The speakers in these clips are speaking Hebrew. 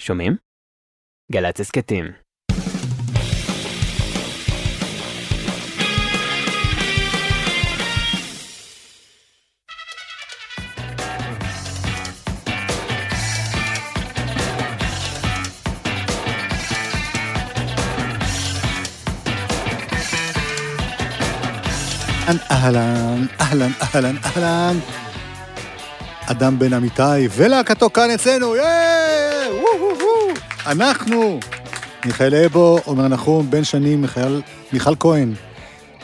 שומעים? גל"צ הסכתים. אהלן, אהלן, אהלן, אהלן. אדם בן אמיתי ולהקתו כאן אצלנו, וואו. אנחנו, מיכאל אבו, עומר נחום, בן שנים, מיכאל, מיכל כהן,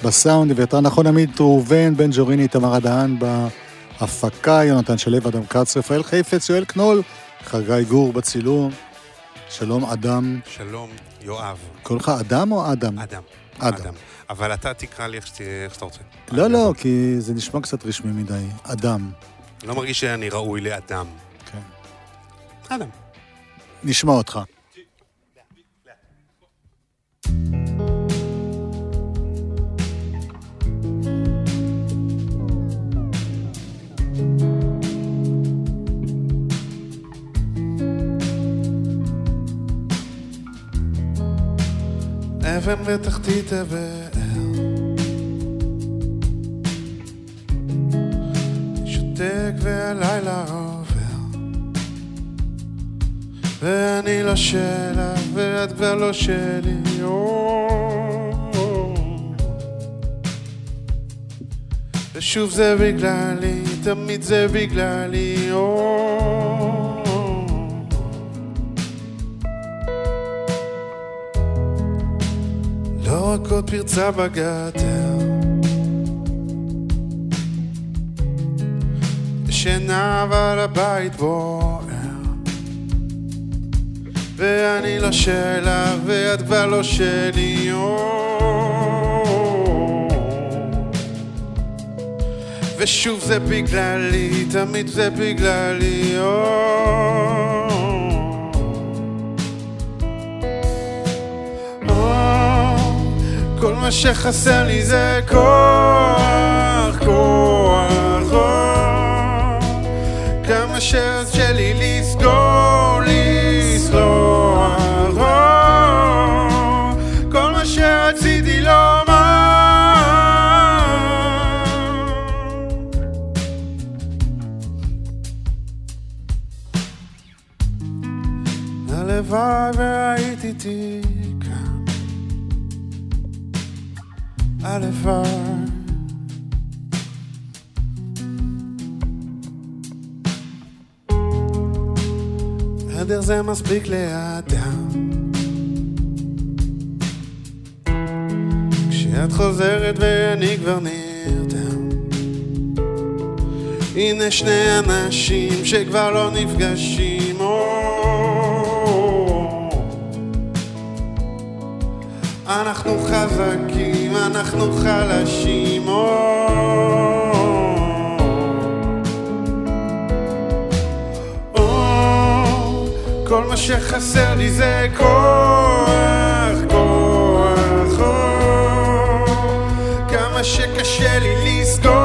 בסאונד, אביתר נכון עמית, ראובן, בן ג'וריני, תמר הדהן, בהפקה, יונתן שלו, אדם כץ, רפאל חיפץ, יואל קנול, חגי גור בצילום. שלום, אדם. שלום, יואב. קורא לך אדם או אדם? אדם. אדם. אבל אתה תקרא לי איך שאתה רוצה. לא, לא. כי זה נשמע קצת רשמי מדי. אדם. לא מרגיש שאני ראוי לאדם. כן. אדם. נשמע אותך. אבן בתחתית הבאר. שותק והלילה עובר. ואני לא שלך ואת כבר לא שלי. ושוב זה בגללי, תמיד זה בגללי. לא רק עוד פרצה בגדר שינה אבל הבית בוער ואני לא שלך ואת כבר לא שלי. ושוב זה בגללי, תמיד זה בגללי. כל מה שחסר לי זה כוח, כוח. כמה מספיק לאדם כשאת חוזרת ואני כבר נרדם הנה שני אנשים שכבר לא נפגשים. או. אנחנו חזקים, אנחנו חלשים. או, מה שחסר לי זה כוח, כוח, או, כמה שקשה לי לסגור,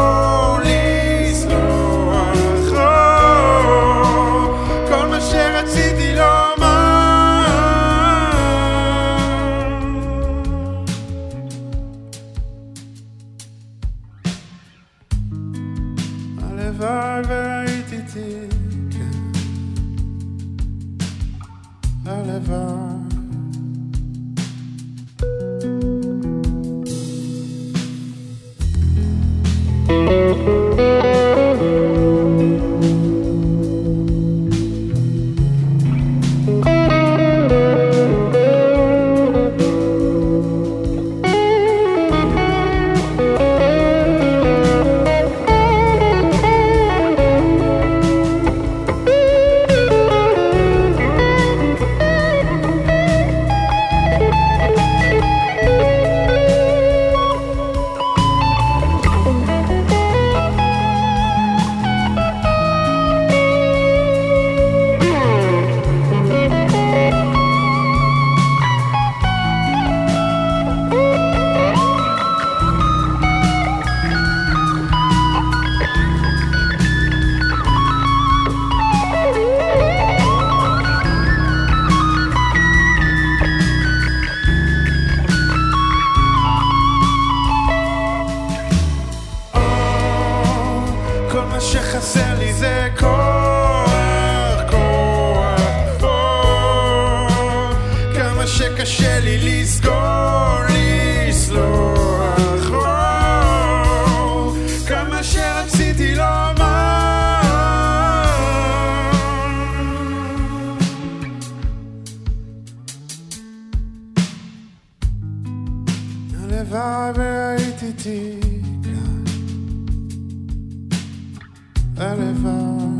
הלוואי.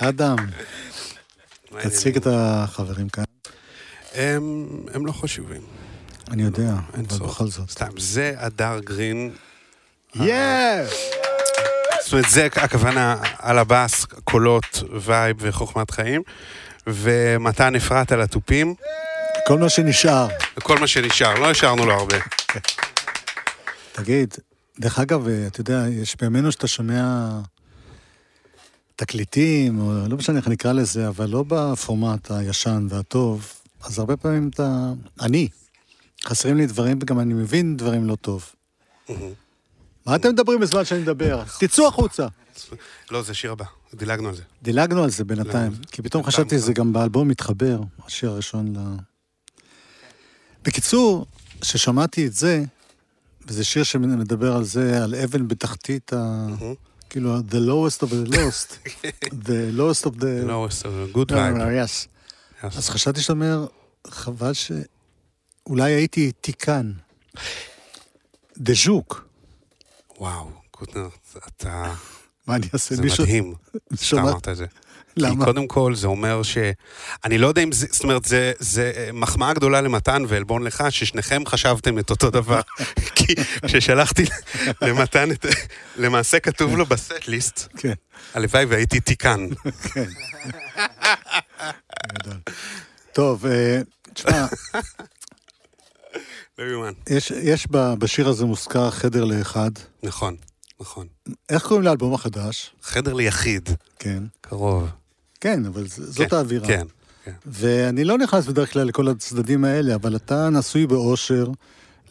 אדם, תציג את החברים כאן. הם, הם לא חשובים, אני יודע, אין אבל. בכל זאת. סתם, זה הדר גרין, יא! זאת אומרת, זה הכוונה על הבאס, קולות, וייב וחוכמת חיים, ומתן אפרת על התופים, כל מה שנשאר. וכל מה שנשאר, לא השארנו לו הרבה. תגיד, דרך אגב, אה, אתה יודע, יש בימינו שאתה שומע תקליטים, או לא משנה איך נקרא לזה, אבל לא בפורמט הישן והטוב, אז הרבה פעמים אתה... אני, חסרים לי דברים, וגם אני מבין דברים לא טוב. מה אתם מדברים בזמן שאני מדבר? תצאו החוצה. לא, זה שיר הבא, דילגנו על זה. דילגנו על זה בינתיים? כי פתאום? חשבתי שזה גם באלבום מתחבר, השיר הראשון ל... בקיצור, כששמעתי את זה, וזה שיר שמדבר על זה, על אבן בתחתית ה... כאילו, the lowest of the lost, the lowest of the... זה גוד לא, וייב. לא, yes. אז חשבתי שאתה אומר, חבל שאולי הייתי תיקן. דה ז'וק. וואו, קוטנר, אתה... מה אני אעשה? זה מישהו- מדהים. שאתה אמרת את זה. למה? כי קודם כל זה אומר ש... אני לא יודע אם זה... זאת אומרת, זה, זה אה, מחמאה גדולה למתן ועלבון לך, ששניכם חשבתם את אותו דבר. כי כששלחתי למתן את... למעשה כתוב לו בסט ליסט, כן, הלוואי והייתי תיקן. כן. טוב, אה, תשמע, לא יאומן. יש, יש ב- בשיר הזה מוזכר חדר לאחד. נכון, נכון. איך קוראים לאלבום החדש? חדר ליחיד, כן. קרוב. כן, אבל ז- זאת כן, האווירה. כן, כן. ואני לא נכנס בדרך כלל לכל הצדדים האלה, אבל אתה נשוי באושר,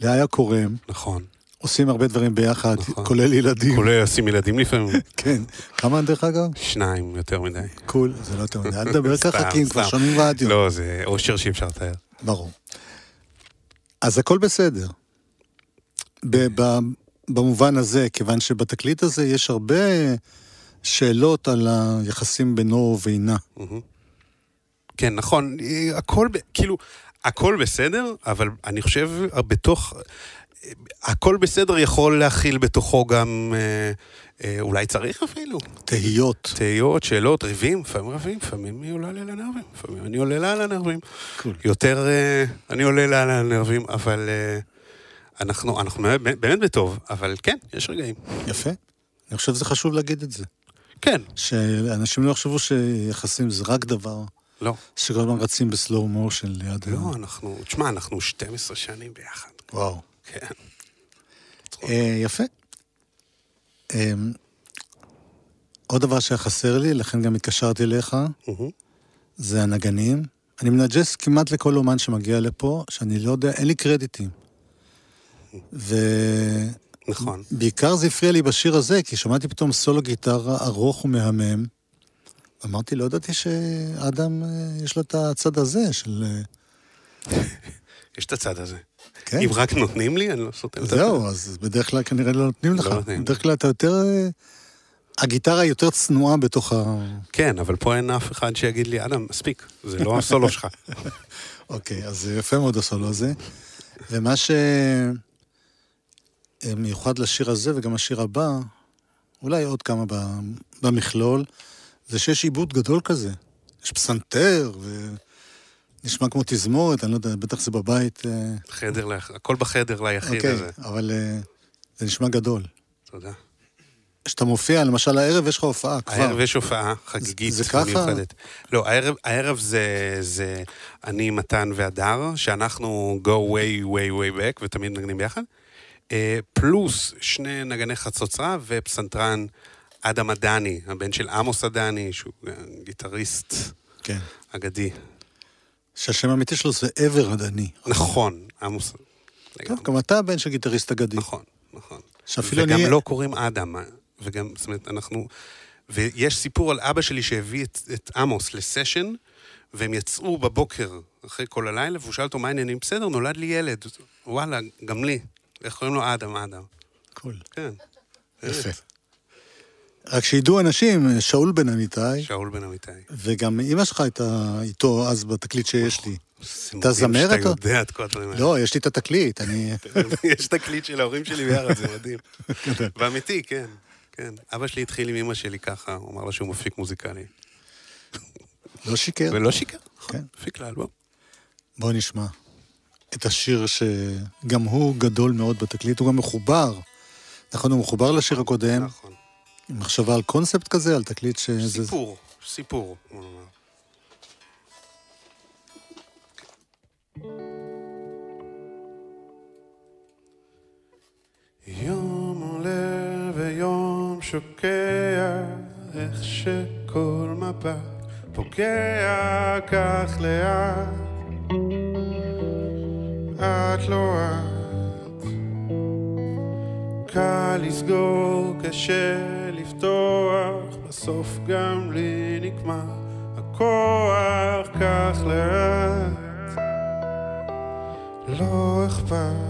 לאיה קורם, נכון. עושים הרבה דברים ביחד, נכון. כולל ילדים. כולל לשים ילדים לפעמים. כן. כמה דרך אגב? שניים, יותר מדי. קול, זה לא יותר מדי. אל תדבר ככה, כי הם כבר. שומעים רדיו. לא, זה אושר שאי אפשר לתאר. ברור. אז הכל בסדר. ב- במובן הזה, כיוון שבתקליט הזה יש הרבה שאלות על היחסים בינו ובינה. כן, נכון, אה, הכל, כאילו, הכל בסדר, אבל אני חושב, אה, בתוך, אה, הכל בסדר יכול להכיל בתוכו גם, אה, אולי צריך אפילו, תהיות. תהיות, שאלות, ריבים, לפעמים רבים, לפעמים היא עולה לי על הנרבים, לפעמים אני עולה לה על הנרבים. קול. יותר אה, אני עולה לה על הנרבים, אבל אה, אנחנו, אנחנו באמת, באמת בטוב, אבל כן, יש רגעים. יפה. אני חושב שזה חשוב להגיד את זה. כן, שאנשים לא יחשבו שיחסים זה רק דבר לא, שכל הזמן רצים בסלואו מושן ליד... לא, ה- אנחנו, תשמע, אנחנו 12 שנים ביחד. וואו. כן. אה, יפה. אה, עוד דבר שהיה חסר לי, לכן גם התקשרתי אליך, מהמם. זה הנגנים. אני מנג'ס כמעט לכל אומן שמגיע לפה, שאני לא יודע, אין לי קרדיטים. נכון. ובעיקר זה הפריע לי בשיר הזה, כי שמעתי פתאום סולו גיטרה ארוך ומהמם. אמרתי, לא ידעתי שאדם, אה, יש לו את הצד הזה של... אה, יש את הצד הזה. כן. אם רק נותנים לי, אני לא סותם את הצד. זהו, אז בדרך כלל כנראה לא נותנים לך. לא נותנים. בדרך כלל אתה יותר... אה, הגיטרה יותר צנועה בתוך ה... כן, אבל פה אין אף אחד שיגיד לי, אדם, מספיק, זה לא הסולו שלך. אוקיי, אז זה יפה מאוד הסולו הזה. ומה שמיוחד לשיר הזה וגם השיר הבא, אולי עוד כמה במכלול, זה שיש עיבוד גדול כזה. יש פסנתר, ונשמע כמו תזמורת, אני לא יודע, בטח זה בבית. אה, חדר, הכל בחדר ליחיד אוקיי, הזה. אבל אה, זה נשמע גדול. תודה. כשאתה מופיע, למשל הערב יש לך הופעה כבר. הערב יש הופעה חגיגית זה ככה? מיוחדת. לא, הערב, הערב זה, זה אני, מתן והדר, שאנחנו go way way way back ותמיד מנגנים ביחד. אה, פלוס שני נגני חצוצרה ופסנתרן אדם עדני, הבן של עמוס עדני, שהוא גיטריסט כן. אגדי. שהשם האמיתי שלו זה עבר הדני. נכון, עמוס. טוב, לגמרי. גם אתה בן של גיטריסט אגדי. נכון, נכון. שאפילו וגם אני... לא קוראים אדם, וגם, זאת אומרת, אנחנו... ויש סיפור על אבא שלי שהביא את, את עמוס לסשן, והם יצאו בבוקר אחרי כל הלילה, והוא שאל אותו מה העניינים, בסדר, נולד לי ילד. וואלה, גם לי. איך קוראים לו אדם, אדם. קול. כן. יפה. רק שידעו אנשים, שאול בן אמיתי, שאול בן אמיתי. וגם אימא שלך הייתה איתו אז בתקליט שיש לי. זה אתה מדהים זמרת שאתה יודע את כל הדברים האלה. לא, יש לי את התקליט, אני... יש תקליט של ההורים שלי ביחד, זה מדהים. ואמיתי, כן. כן. אבא שלי התחיל עם אמא שלי ככה, הוא אמר לה שהוא מפיק מוזיקלי. לא שיקר. ולא שיקר, כן. מפיק לאלבום. בוא נשמע את השיר שגם הוא גדול מאוד בתקליט, הוא גם מחובר. נכון, הוא מחובר לשיר הקודם, נכון. מחשבה על קונספט כזה, על תקליט שזה... סיפור, סיפור. יום עולה ויום שוקע, איך שכל מבט פוגע כך לאט. את לא את, קל לסגור, קשה לפתוח, בסוף גם לי נגמר הכוח כך לאט. לא אכפת,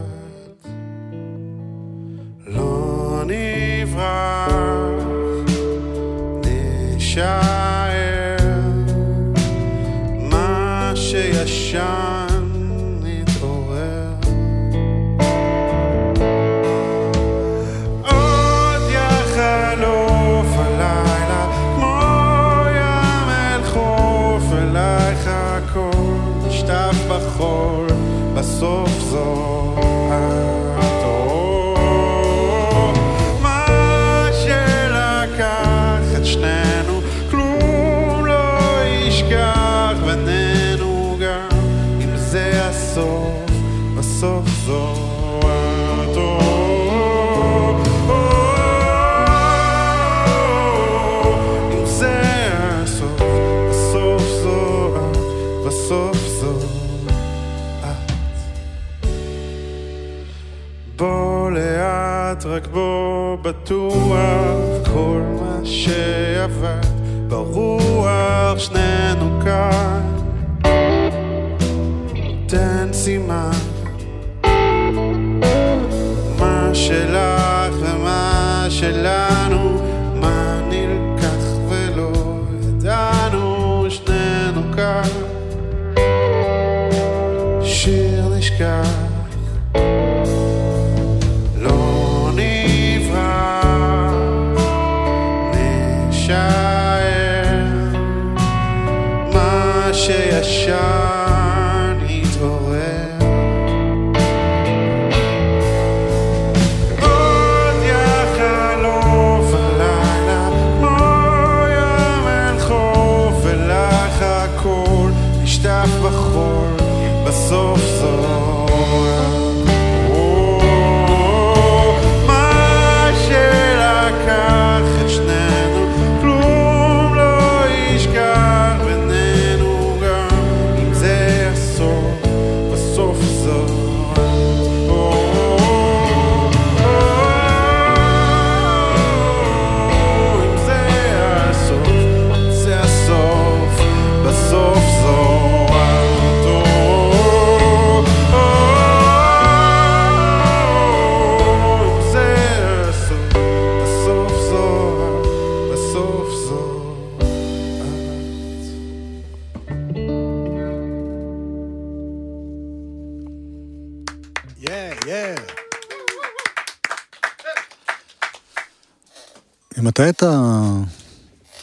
ממתי אתה...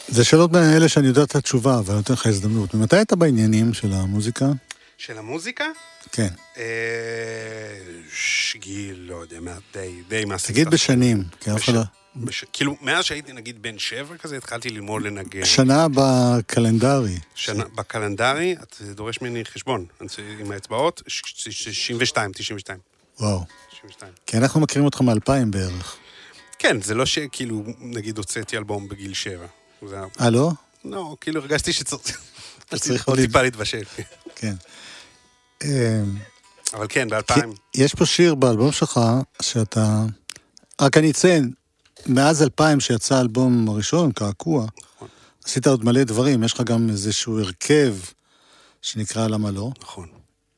זה שאלות מאלה שאני יודע את התשובה, אבל אני נותן לך הזדמנות. ממתי אתה בעניינים של המוזיקה? של המוזיקה? כן. אה, שגיל, לא יודע, מה, די, די מהסוף. תגיד בשנים, כי אף. אחד לא... בש... כאילו, מאז שהייתי נגיד בן שבע כזה, התחלתי ללמוד לנגן. שנה בקלנדרי. שנה, בקלנדרי, אתה דורש ממני חשבון, עם האצבעות, ש- ש- ש- 92, 92. וואו. 92. כי אנחנו מכירים אותך מאלפיים בערך. כן, זה לא שכאילו, נגיד, הוצאתי אלבום בגיל שבע. זה היה... אה, לא? לא, כאילו הרגשתי שצריך... צריך עוד טיפה להתבשל. כן. אה, אבל כן, כי באלפיים. יש פה שיר באלבום שלך, שאתה... רק אני אציין, מאז 2000 שיצא האלבום הראשון, קעקוע, נכון. עשית עוד מלא דברים, יש לך גם איזשהו הרכב שנקרא למה לא. נכון.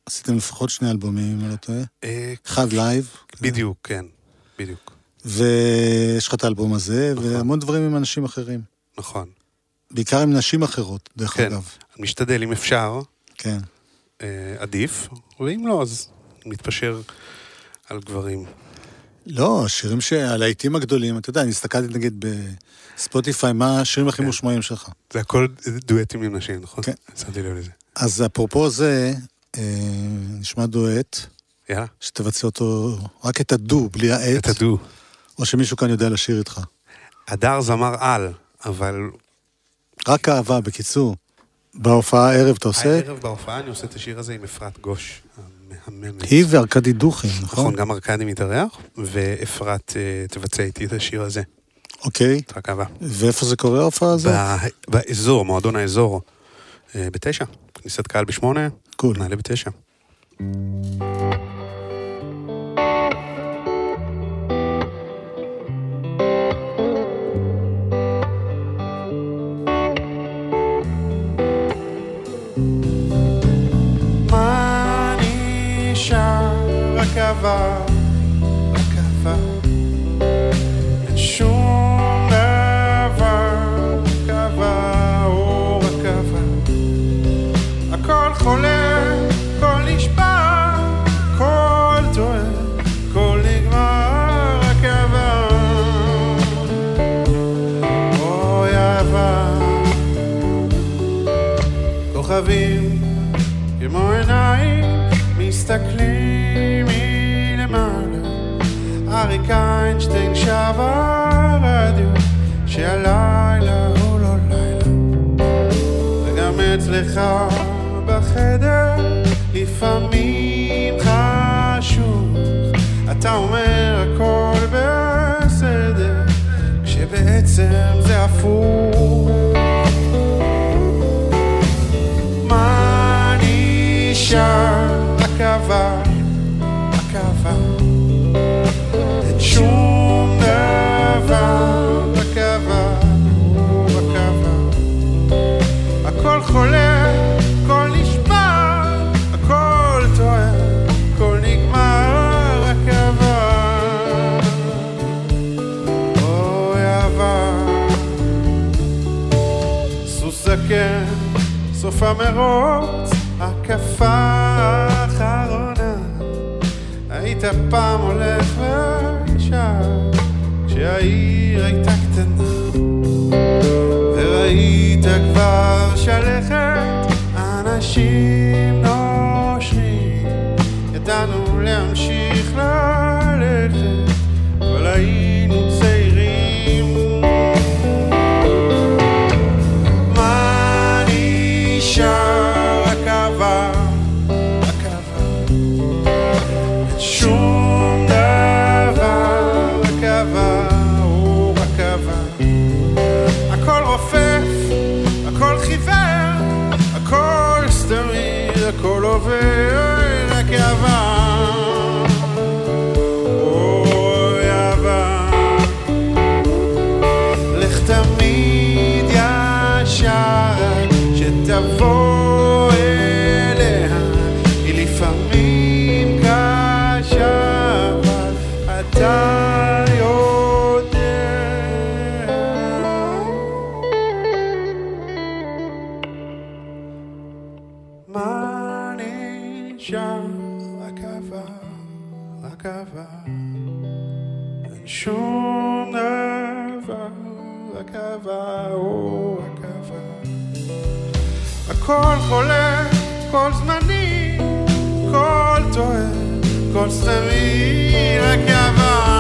עשיתם לפחות שני אלבומים, אם אני לא טועה. אה, אחד לייב. בדיוק, כן, בדיוק. ויש לך את האלבום הזה, נכון. והמון דברים עם אנשים אחרים. נכון. בעיקר עם נשים אחרות, דרך כן. אגב. אני משתדל, אם אפשר, כן. אה, עדיף, ואם לא, אז מתפשר על גברים. לא, השירים ש... הלהיטים הגדולים, אתה יודע, אני הסתכלתי נגיד בספוטיפיי, מה השירים הכי כן. מושמעים שלך. זה הכל דואטים עם נשים, נכון? כן. שמתי לב לזה. אז אפרופו זה, אה, נשמע דואט, יאללה, שתבצע אותו, רק את הדו, בלי העט, את הדו. או שמישהו כאן יודע לשיר איתך. הדר זמר על, אבל רק אהבה, בקיצור. בהופעה הערב אתה עושה? הערב בהופעה אני עושה את השיר הזה עם אפרת גוש, המהממת. היא וארכדי דוכין, נכון? נכון, גם ארכדי מתארח, ואפרת אה, תבצע איתי את השיר הזה. אוקיי. רק אהבה. ואיפה זה קורה ההופעה הזאת? באזור, מועדון האזור, אה, בתשע. כניסת קהל בשמונה, קול. נעלה בתשע. רק אהבה. אין שום אהבה, או רק אהבה. הכל חולה, הכל נשבר, הכל טועה, הכל נגמר, רק אהבה. אוי אהבה. כוכבים כמו עיניים מסתכלים אריק איינשטיין שבר רדיו שהלילה הוא לא לילה. וגם אצלך בחדר לפעמים חשוך אתה אומר הכל בסדר כשבעצם זה הפוך. מה נשאר? סוף המרוץ, הקפה האחרונה. היית פעם הולך ושב, כשהעיר הייתה קטנה. וראית כבר שלכת, אנשים מה נשאר? רק אהבה, רק אהבה. אין שום דבר, רק אהבה, או רק אהבה. הכל חולה, כל זמני, כל טועה, כל סתמי, רק אהבה.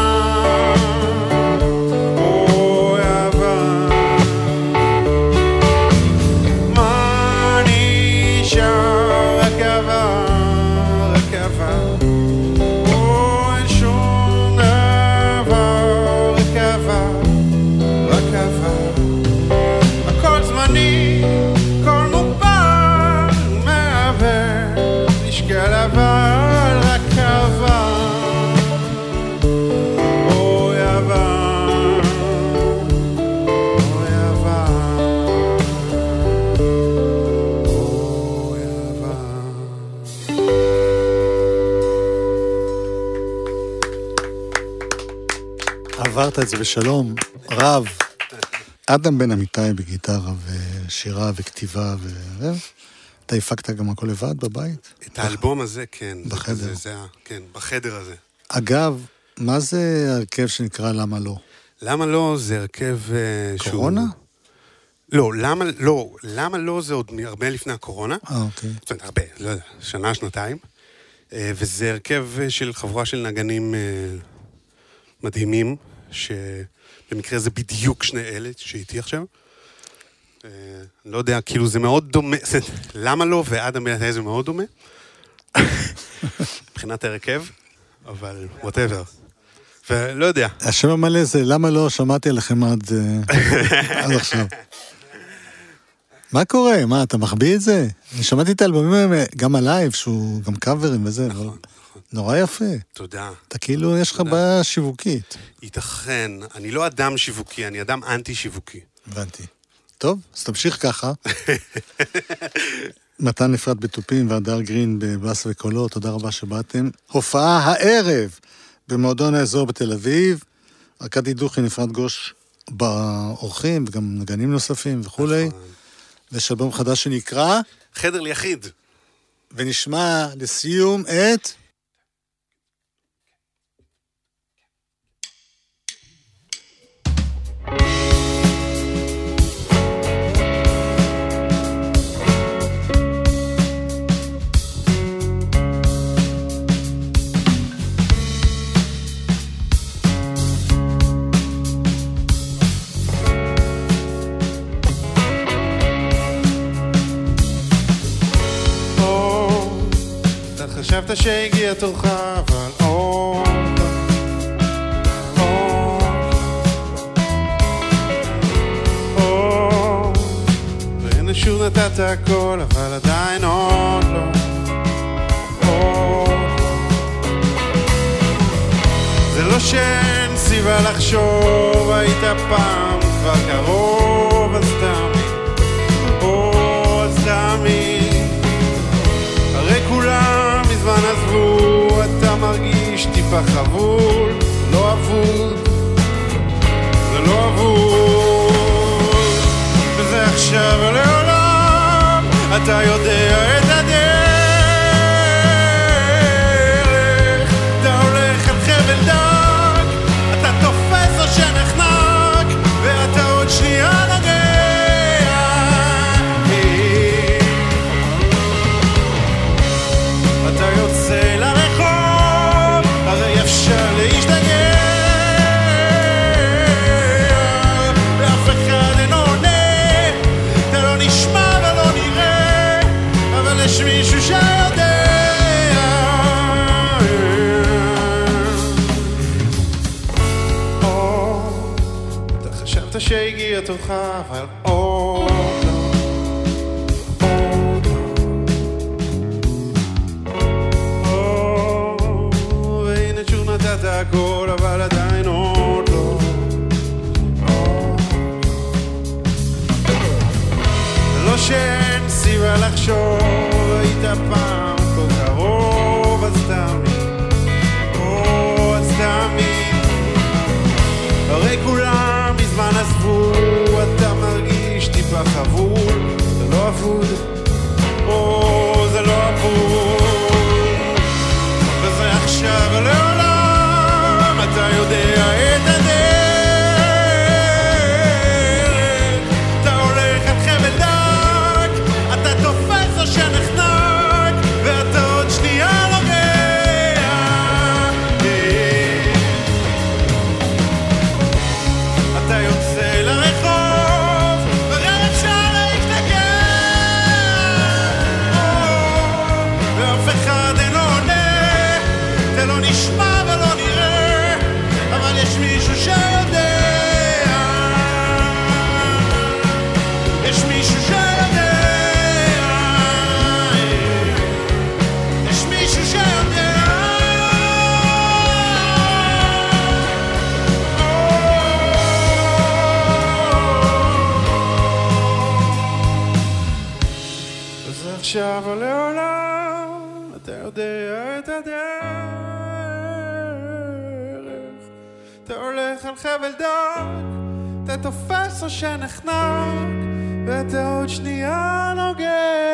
עברת את זה בשלום רב. אדם בן אמיתי בגיטרה ושירה וכתיבה ו... אתה הפקת גם הכל לבד בבית? את האלבום הזה, כן. בחדר. זה, זה, כן, בחדר הזה. אגב, מה זה ההרכב שנקרא למה לא? למה לא זה הרכב אה, שהוא... קורונה? לא, למה לא? למה לא זה עוד הרבה לפני הקורונה? אה, אוקיי. זאת אומרת, הרבה, לא יודע, שנה, שנתיים. אה, וזה הרכב אה, של חבורה של נגנים מדהימים, שבמקרה זה בדיוק שני אלה שאיתי עכשיו. אה, אני לא יודע, כאילו זה מאוד דומה, זה, למה לא ואדם בן זה מאוד דומה. מבחינת ההרכב, אבל whatever. ולא יודע, השם המלא זה למה לא שמעתי עליכם עד אה, עד עכשיו. מה קורה? מה, אתה מחביא את זה? אני שמעתי את האלבומים האלה, גם הלייב, שהוא גם קאברים וזה, נכון, נורא יפה. תודה. אתה כאילו, יש לך בעיה שיווקית. ייתכן, אני לא אדם שיווקי, אני אדם אנטי-שיווקי. הבנתי. טוב, אז תמשיך ככה. מתן נפרד בתופים והדר גרין בבאס וקולות, תודה רבה שבאתם. הופעה הערב במועדון האזור בתל אביב. ארכדי דוכי נפרד גוש באורחים וגם נגנים נוספים וכולי. נכון. ויש אלבום חדש שנקרא, חדר ליחיד. ונשמע לסיום את... חשבת שהגיע תורך, אבל והנה שוב נתת הכל, אבל עדיין עוד לא. או, זה לא שאין סיבה לחשוב, היית פעם כבר קרוב, מזמן עזבו, אתה מרגיש טיפה חבול, לא אבוד, זה לא אבוד, וזה עכשיו ולעולם, אתה יודע את שהגיע תורך אבל או לא. או, והנה שוב נתת הכל, אבל עדיין עוד לא. זה לא. שאין סיבה לחשוב, היית שנחנק ואתה עוד שנייה נוגע.